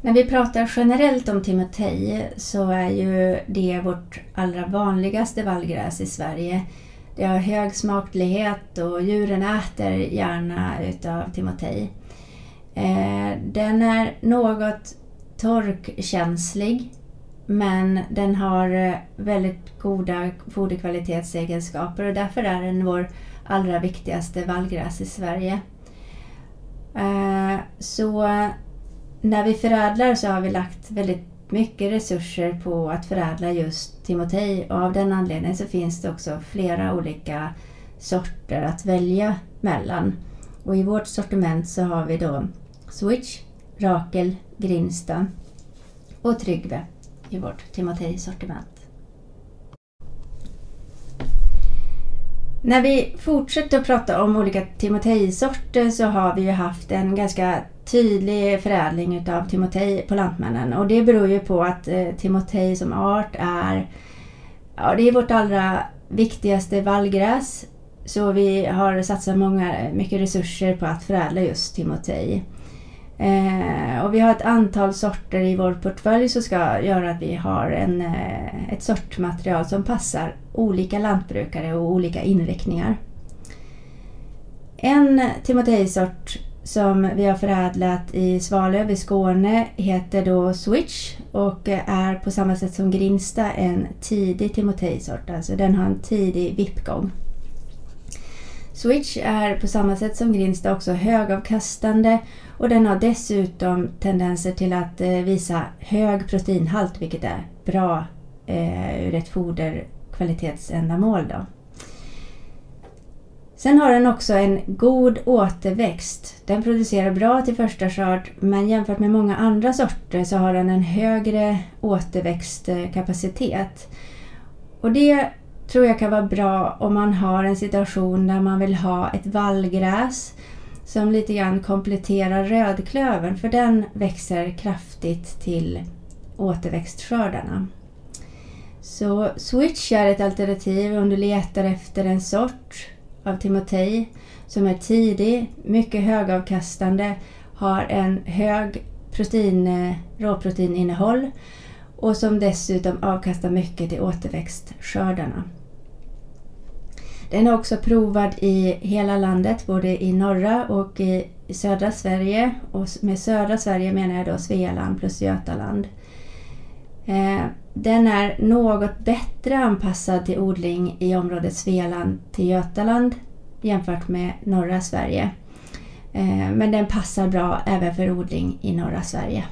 När vi pratar generellt om timotej så är ju det vårt allra vanligaste vallgräs i Sverige. Det har hög smaklighet och djuren äter gärna utav timotej. Eh, den är något torkkänslig men den har eh, väldigt goda foderkvalitetsegenskaper och därför är den vår allra viktigaste vallgräs i Sverige. Eh, så när vi förädlar så har vi lagt väldigt mycket resurser på att förädla just timotej och av den anledningen så finns det också flera olika sorter att välja mellan. Och i vårt sortiment så har vi då Switch, Rakel, Grinsta och Tryggve i vårt timotej-sortiment. När vi fortsätter att prata om olika timotejsorter så har vi ju haft en ganska tydlig förädling utav timotej på Lantmännen och det beror ju på att eh, timotej som art är, ja, det är vårt allra viktigaste vallgräs så vi har satsat många, eh, mycket resurser på att förädla just timotej. Eh, och vi har ett antal sorter i vår portfölj som ska göra att vi har en, eh, ett sortmaterial som passar olika lantbrukare och olika inriktningar. En timotejsort som vi har förädlat i Svalöv i Skåne heter då Switch och är på samma sätt som Grinsta en tidig timotejsort, alltså den har en tidig vippgång. Switch är på samma sätt som Grinsta också högavkastande och den har dessutom tendenser till att eh, visa hög proteinhalt vilket är bra eh, ur ett foderkvalitetsändamål. Då. Sen har den också en god återväxt. Den producerar bra till första skörd men jämfört med många andra sorter så har den en högre återväxtkapacitet. Och det tror jag kan vara bra om man har en situation där man vill ha ett vallgräs som lite grann kompletterar rödklövern för den växer kraftigt till återväxtskördarna. Så switch är ett alternativ om du letar efter en sort av timotej som är tidig, mycket högavkastande, har en hög protein, råproteininnehåll och som dessutom avkastar mycket till återväxtskördarna. Den är också provad i hela landet, både i norra och i södra Sverige. Och med södra Sverige menar jag då Svealand plus Götaland. Eh, den är något bättre anpassad till odling i området Svealand till Götaland jämfört med norra Sverige. Eh, men den passar bra även för odling i norra Sverige.